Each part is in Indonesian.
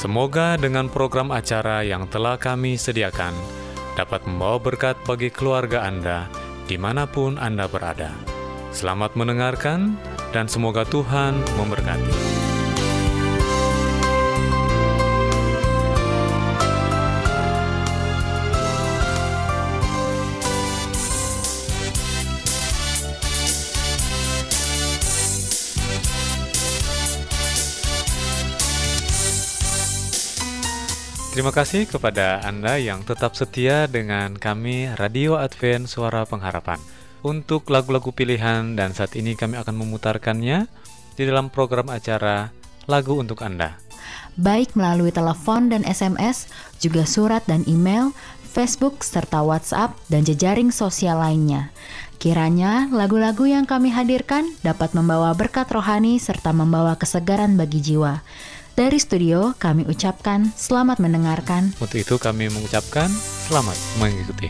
Semoga dengan program acara yang telah kami sediakan dapat membawa berkat bagi keluarga Anda di mana pun Anda berada. Selamat mendengarkan dan semoga Tuhan memberkati. Terima kasih kepada Anda yang tetap setia dengan kami Radio Advent Suara Pengharapan. Untuk lagu-lagu pilihan dan saat ini kami akan memutarkannya di dalam program acara Lagu untuk Anda. Baik melalui telepon dan SMS, juga surat dan email, Facebook serta WhatsApp dan jejaring sosial lainnya. Kiranya lagu-lagu yang kami hadirkan dapat membawa berkat rohani serta membawa kesegaran bagi jiwa. Dari studio kami ucapkan selamat mendengarkan. Untuk itu kami mengucapkan selamat mengikuti.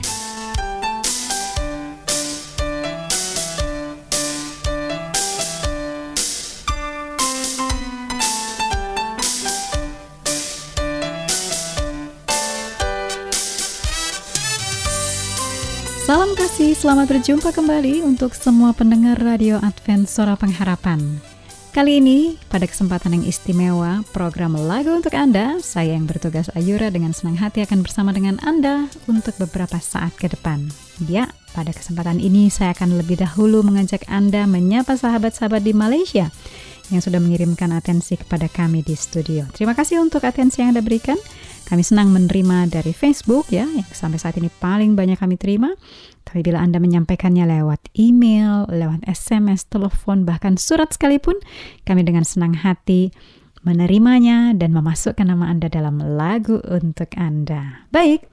Salam kasih, selamat berjumpa kembali untuk semua pendengar Radio Advent Suara Pengharapan. Kali ini, pada kesempatan yang istimewa, program Lagu untuk Anda, saya yang bertugas Ayura dengan senang hati akan bersama dengan Anda untuk beberapa saat ke depan. Ya, pada kesempatan ini saya akan lebih dahulu mengajak Anda menyapa sahabat-sahabat di Malaysia yang sudah mengirimkan atensi kepada kami di studio. Terima kasih untuk atensi yang Anda berikan. Kami senang menerima dari Facebook ya, yang sampai saat ini paling banyak kami terima. Tapi bila Anda menyampaikannya lewat email, lewat SMS, telepon, bahkan surat sekalipun, kami dengan senang hati menerimanya dan memasukkan nama Anda dalam lagu untuk Anda. Baik,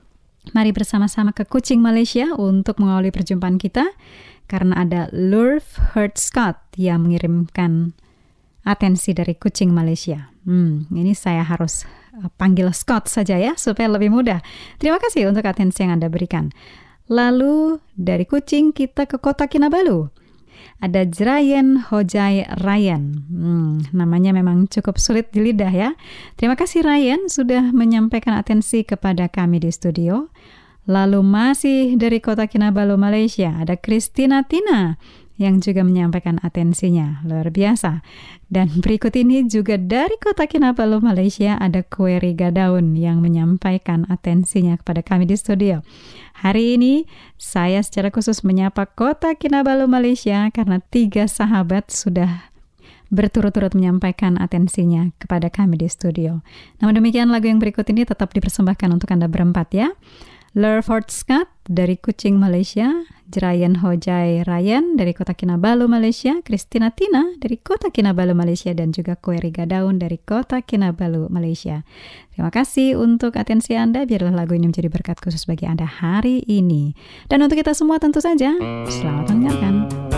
mari bersama-sama ke Kucing Malaysia untuk mengawali perjumpaan kita karena ada Lurf Hurt Scott yang mengirimkan atensi dari Kucing Malaysia. Hmm, ini saya harus Eh, panggil Scott saja ya supaya lebih mudah. Terima kasih untuk atensi yang Anda berikan. Lalu dari kucing kita ke kota Kinabalu. Ada Jrayen Hojai Ryan. Hmm, namanya memang cukup sulit di lidah ya. Terima kasih Ryan sudah menyampaikan atensi kepada kami di studio. Lalu masih dari kota Kinabalu, Malaysia, ada Christina Tina yang juga menyampaikan atensinya. Luar biasa. Dan berikut ini juga dari kota Kinabalu, Malaysia, ada Query Gadaun yang menyampaikan atensinya kepada kami di studio. Hari ini saya secara khusus menyapa kota Kinabalu, Malaysia karena tiga sahabat sudah berturut-turut menyampaikan atensinya kepada kami di studio. Namun demikian lagu yang berikut ini tetap dipersembahkan untuk Anda berempat ya. Lurford Scott dari Kucing, Malaysia, Jerayan Hojai Ryan dari Kota Kinabalu, Malaysia, Christina Tina dari Kota Kinabalu, Malaysia, dan juga Kueri Gadaun dari Kota Kinabalu, Malaysia. Terima kasih untuk atensi Anda, biarlah lagu ini menjadi berkat khusus bagi Anda hari ini. Dan untuk kita semua tentu saja, selamat mendengarkan.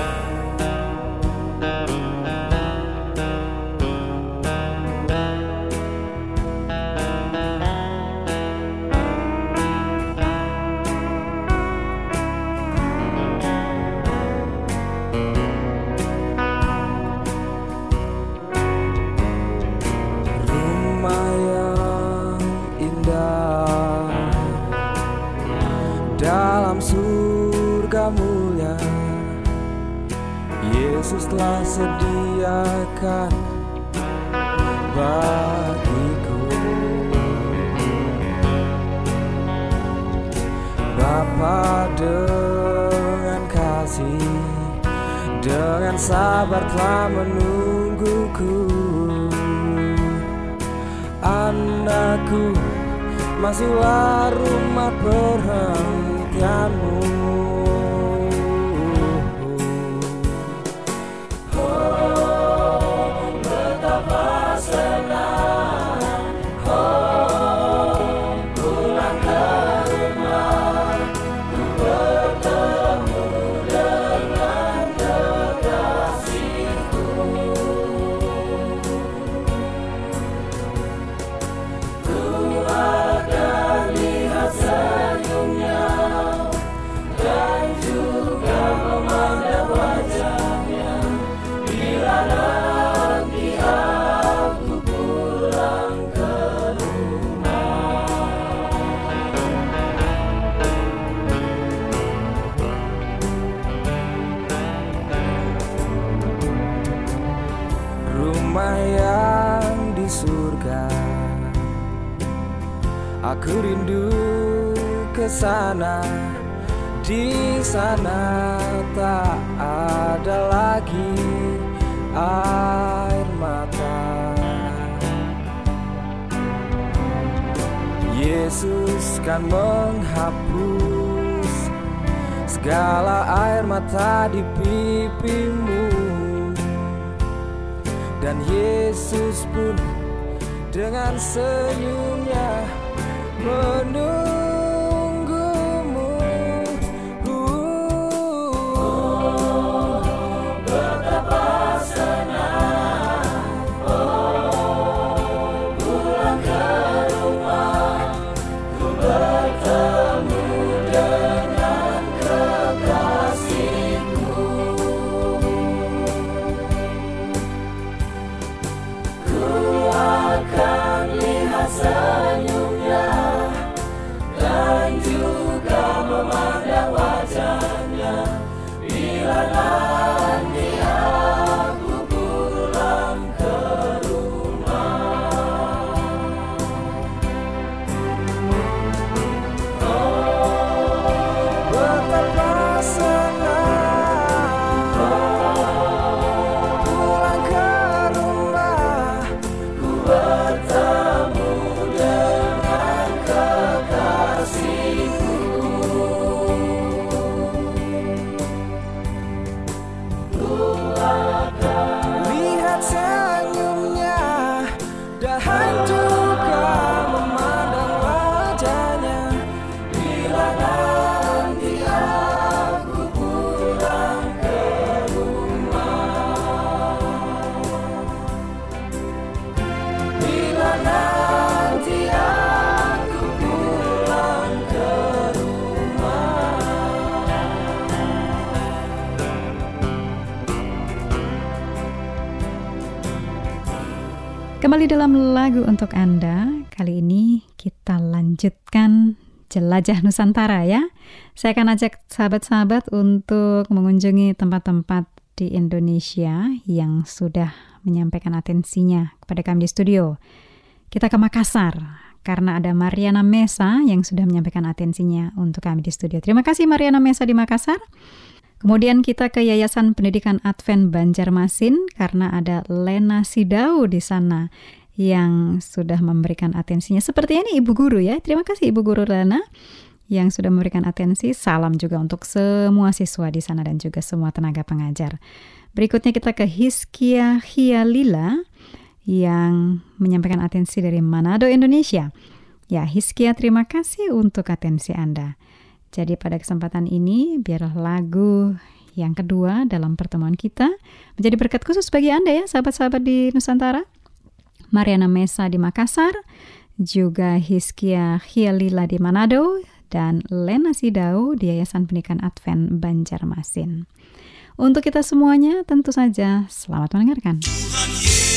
Telah sediakan bagiku. Bapa dengan kasih dengan sabar telah menungguku. Anakku masihlah rumah perhentianmu sana. Di sana tak ada lagi air mata. Yesus kan menghapus segala air mata di pipimu. Dan Yesus pun dengan senyumnya menunggu untuk Anda, kali ini kita lanjutkan jelajah Nusantara ya. Saya akan ajak sahabat-sahabat untuk mengunjungi tempat-tempat di Indonesia yang sudah menyampaikan atensinya kepada kami di studio. Kita ke Makassar, karena ada Mariana Mesa yang sudah menyampaikan atensinya untuk kami di studio. Terima kasih Mariana Mesa di Makassar. Kemudian kita ke Yayasan Pendidikan Advent Banjarmasin karena ada Lena Sidau di sana yang sudah memberikan atensinya. Seperti ini Ibu Guru ya. Terima kasih Ibu Guru Lena yang sudah memberikan atensi. Salam juga untuk semua siswa di sana dan juga semua tenaga pengajar. Berikutnya kita ke Hiskia Hialila yang menyampaikan atensi dari Manado, Indonesia. Ya, Hiskia terima kasih untuk atensi Anda. Jadi pada kesempatan ini biarlah lagu yang kedua dalam pertemuan kita menjadi berkat khusus bagi Anda ya sahabat-sahabat di Nusantara. Mariana Mesa di Makassar, juga Hiskia Hialila di Manado, dan Lena Sidau di Yayasan Pendidikan Advent Banjarmasin. Untuk kita semuanya tentu saja selamat mendengarkan. Tuhan Kembali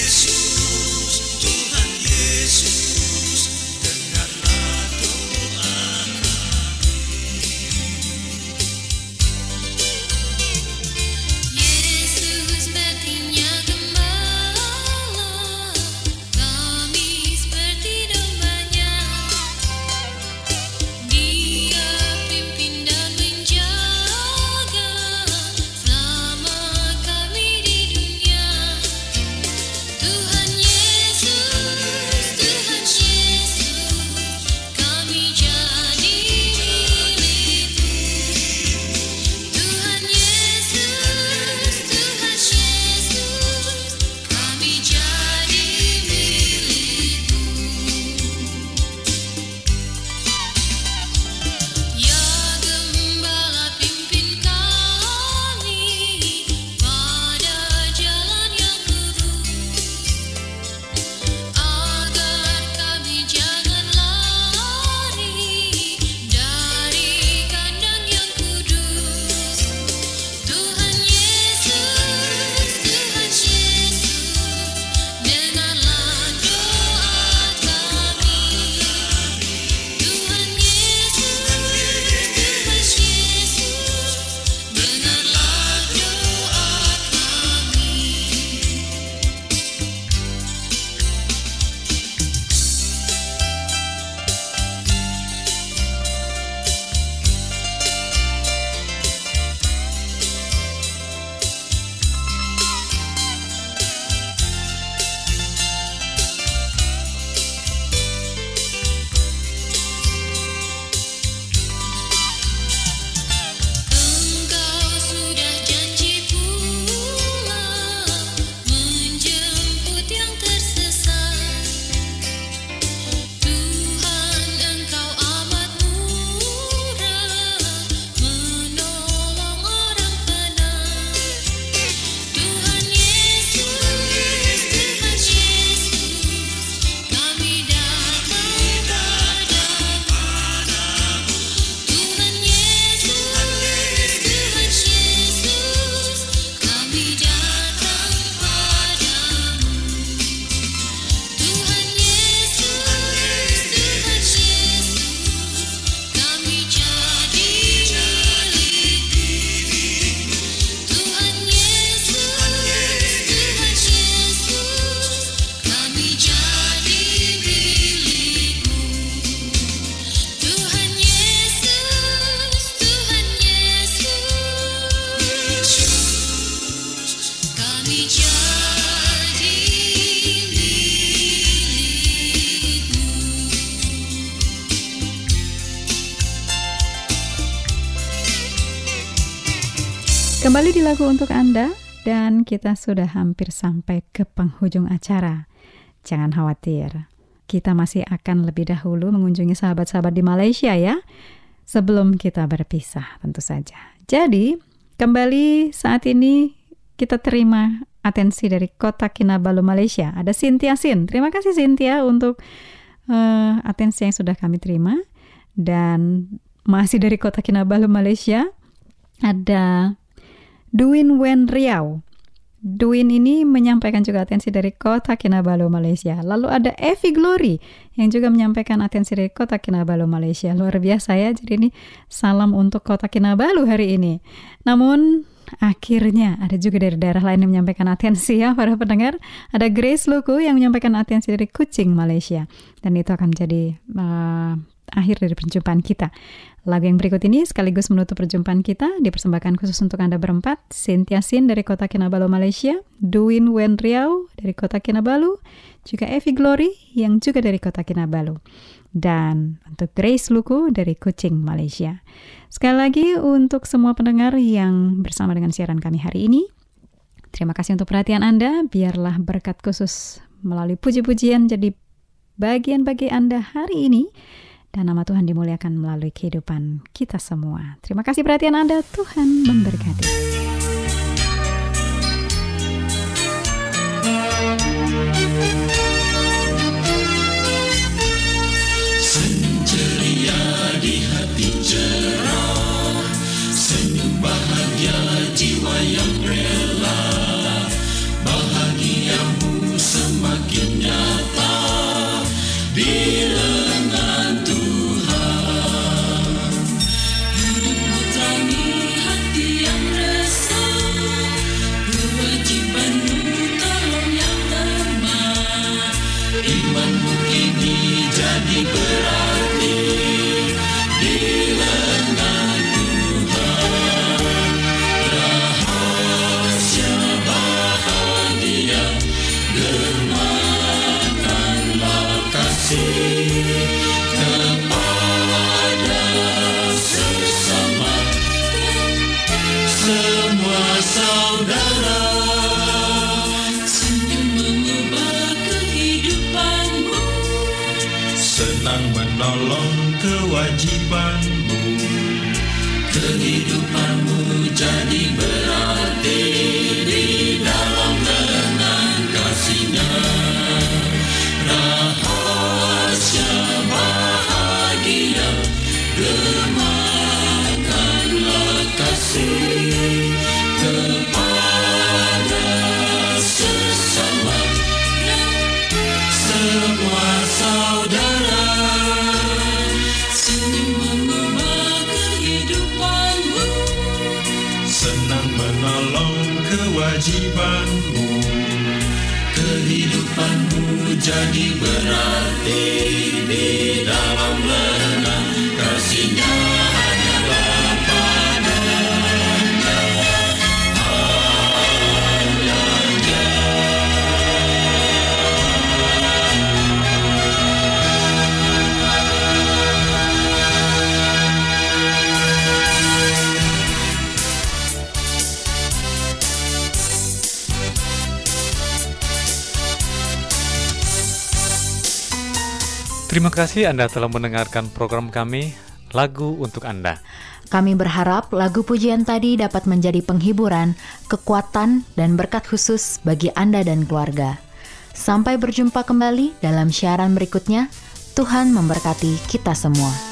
lagu untuk Anda dan kita sudah hampir sampai ke penghujung acara. Jangan khawatir, kita masih akan lebih dahulu mengunjungi sahabat-sahabat di Malaysia ya. Sebelum kita berpisah tentu saja. Jadi, kembali saat ini kita terima atensi dari Kota Kinabalu Malaysia. Ada Cynthia Sin. Terima kasih Cynthia untuk uh, atensi yang sudah kami terima. Dan masih dari Kota Kinabalu Malaysia ada Duin Wen Riau. Duin ini menyampaikan juga atensi dari Kota Kinabalu, Malaysia. Lalu ada Evi Glory yang juga menyampaikan atensi dari Kota Kinabalu, Malaysia. Luar biasa ya, jadi ini salam untuk Kota Kinabalu hari ini. Namun akhirnya ada juga dari daerah lain yang menyampaikan atensi ya para pendengar. Ada Grace Luku yang menyampaikan atensi dari Kucing, Malaysia. Dan itu akan menjadi uh, akhir dari perjumpaan kita. Lagu yang berikut ini sekaligus menutup perjumpaan kita dipersembahkan khusus untuk Anda berempat. Cynthia Sin dari kota Kinabalu, Malaysia. Duin Wen Riau dari kota Kinabalu. Juga Evi Glory yang juga dari kota Kinabalu. Dan untuk Grace Luku dari Kucing, Malaysia. Sekali lagi untuk semua pendengar yang bersama dengan siaran kami hari ini. Terima kasih untuk perhatian Anda. Biarlah berkat khusus melalui puji-pujian jadi bagian bagi Anda hari ini dan nama Tuhan dimuliakan melalui kehidupan kita semua. Terima kasih perhatian Anda, Tuhan memberkati. Senceria kewajibanmu kewajibanmu. Kehidupanmu jadi berarti di dalam lengan kasihnya Terima kasih Anda telah mendengarkan program kami, Lagu untuk Anda. Kami berharap lagu pujian tadi dapat menjadi penghiburan, kekuatan, dan berkat khusus bagi Anda dan keluarga. Sampai berjumpa kembali dalam siaran berikutnya. Tuhan memberkati kita semua.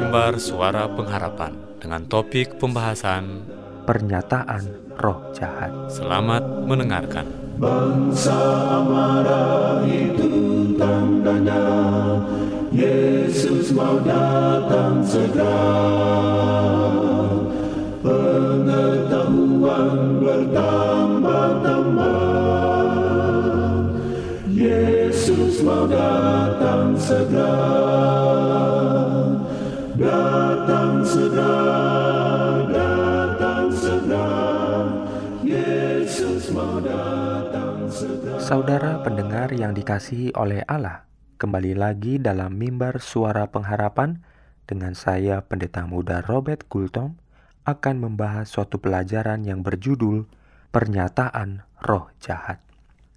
mimbar suara pengharapan dengan topik pembahasan pernyataan roh jahat. Selamat mendengarkan. Bangsa marah itu tandanya Yesus mau datang segera Pengetahuan bertambah-tambah Yesus mau datang segera Saudara pendengar yang dikasihi oleh Allah, kembali lagi dalam mimbar suara pengharapan dengan saya Pendeta Muda Robert Gultom akan membahas suatu pelajaran yang berjudul Pernyataan Roh Jahat.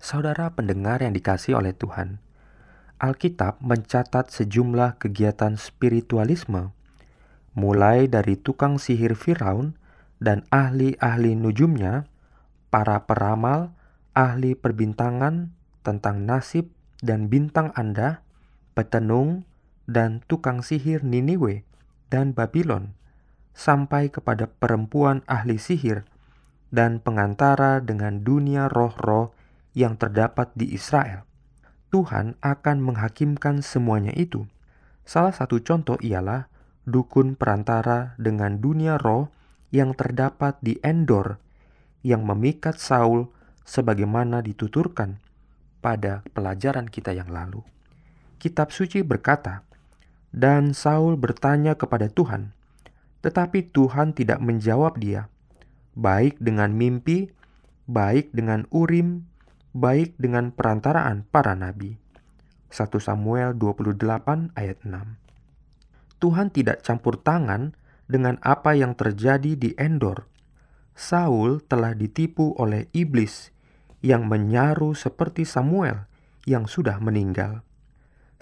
Saudara pendengar yang dikasihi oleh Tuhan, Alkitab mencatat sejumlah kegiatan spiritualisme, mulai dari tukang sihir Firaun dan ahli-ahli nujumnya, para peramal, ahli perbintangan tentang nasib dan bintang Anda, petenung, dan tukang sihir Niniwe dan Babylon, sampai kepada perempuan ahli sihir dan pengantara dengan dunia roh-roh yang terdapat di Israel. Tuhan akan menghakimkan semuanya itu. Salah satu contoh ialah dukun perantara dengan dunia roh yang terdapat di Endor yang memikat Saul sebagaimana dituturkan pada pelajaran kita yang lalu. Kitab suci berkata, "Dan Saul bertanya kepada Tuhan, tetapi Tuhan tidak menjawab dia, baik dengan mimpi, baik dengan urim, baik dengan perantaraan para nabi." 1 Samuel 28 ayat 6. Tuhan tidak campur tangan dengan apa yang terjadi di Endor. Saul telah ditipu oleh iblis yang menyaru seperti Samuel yang sudah meninggal.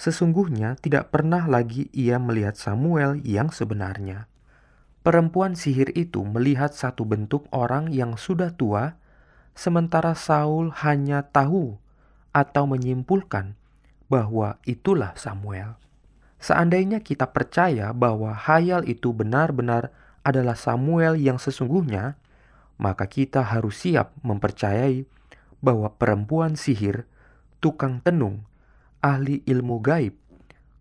Sesungguhnya tidak pernah lagi ia melihat Samuel yang sebenarnya. Perempuan sihir itu melihat satu bentuk orang yang sudah tua, sementara Saul hanya tahu atau menyimpulkan bahwa itulah Samuel. Seandainya kita percaya bahwa hayal itu benar-benar adalah Samuel yang sesungguhnya, maka kita harus siap mempercayai bahwa perempuan sihir, tukang tenung, ahli ilmu gaib,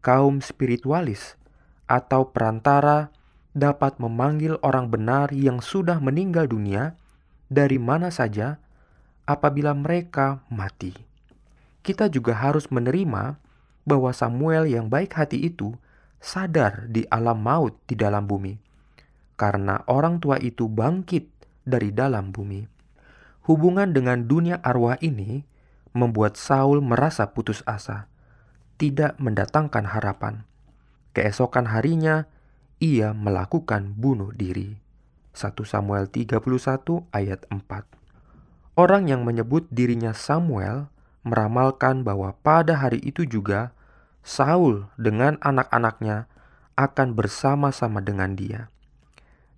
kaum spiritualis, atau perantara dapat memanggil orang benar yang sudah meninggal dunia dari mana saja apabila mereka mati. Kita juga harus menerima bahwa Samuel yang baik hati itu sadar di alam maut di dalam bumi, karena orang tua itu bangkit dari dalam bumi. Hubungan dengan dunia arwah ini membuat Saul merasa putus asa, tidak mendatangkan harapan. Keesokan harinya, ia melakukan bunuh diri. 1 Samuel 31 ayat 4 Orang yang menyebut dirinya Samuel meramalkan bahwa pada hari itu juga Saul dengan anak-anaknya akan bersama-sama dengan dia.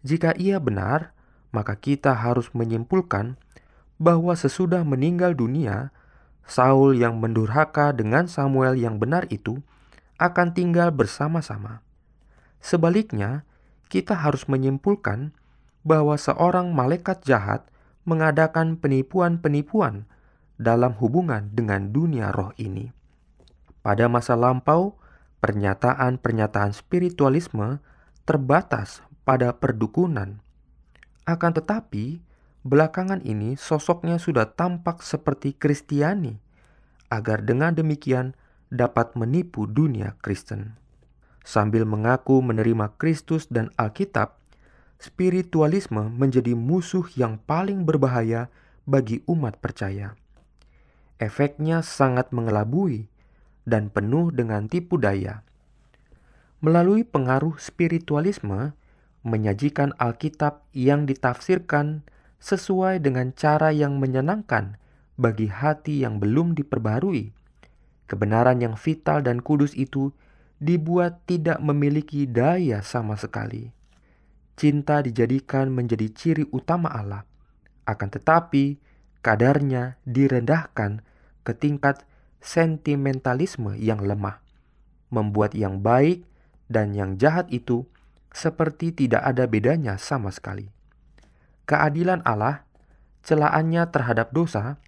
Jika ia benar, maka kita harus menyimpulkan bahwa sesudah meninggal dunia, Saul yang mendurhaka dengan Samuel yang benar itu akan tinggal bersama-sama. Sebaliknya, kita harus menyimpulkan bahwa seorang malaikat jahat mengadakan penipuan-penipuan dalam hubungan dengan dunia roh ini. Pada masa lampau, pernyataan-pernyataan spiritualisme terbatas pada perdukunan. Akan tetapi, belakangan ini sosoknya sudah tampak seperti Kristiani, agar dengan demikian dapat menipu dunia Kristen. Sambil mengaku menerima Kristus dan Alkitab, spiritualisme menjadi musuh yang paling berbahaya bagi umat percaya. Efeknya sangat mengelabui dan penuh dengan tipu daya. Melalui pengaruh spiritualisme, menyajikan Alkitab yang ditafsirkan sesuai dengan cara yang menyenangkan bagi hati yang belum diperbarui. Kebenaran yang vital dan kudus itu dibuat tidak memiliki daya sama sekali. Cinta dijadikan menjadi ciri utama Allah, akan tetapi kadarnya direndahkan ke tingkat sentimentalisme yang lemah, membuat yang baik dan yang jahat itu seperti tidak ada bedanya sama sekali. Keadilan Allah, celaannya terhadap dosa,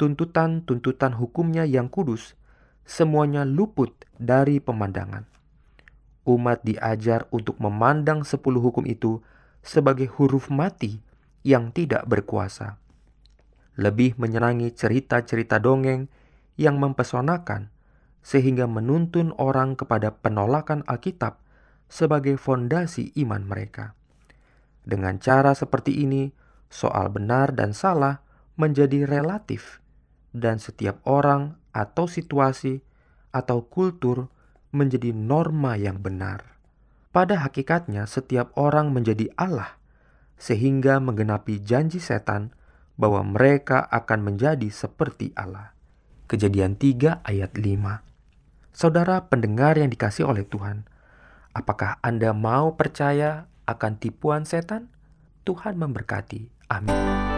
tuntutan-tuntutan hukumnya yang kudus, semuanya luput dari pemandangan. Umat diajar untuk memandang sepuluh hukum itu sebagai huruf mati yang tidak berkuasa. Lebih menyenangi cerita-cerita dongeng yang mempesonakan sehingga menuntun orang kepada penolakan Alkitab sebagai fondasi iman mereka. Dengan cara seperti ini, soal benar dan salah menjadi relatif, dan setiap orang atau situasi atau kultur menjadi norma yang benar. Pada hakikatnya, setiap orang menjadi Allah, sehingga menggenapi janji setan bahwa mereka akan menjadi seperti Allah. Kejadian 3 ayat 5 Saudara pendengar yang dikasih oleh Tuhan, apakah Anda mau percaya akan tipuan setan? Tuhan memberkati. Amin.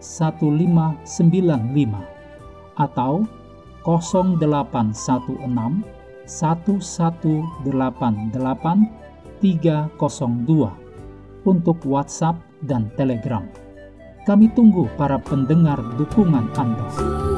1595 atau 0816 1188 302 untuk WhatsApp dan Telegram. Kami tunggu para pendengar dukungan Anda.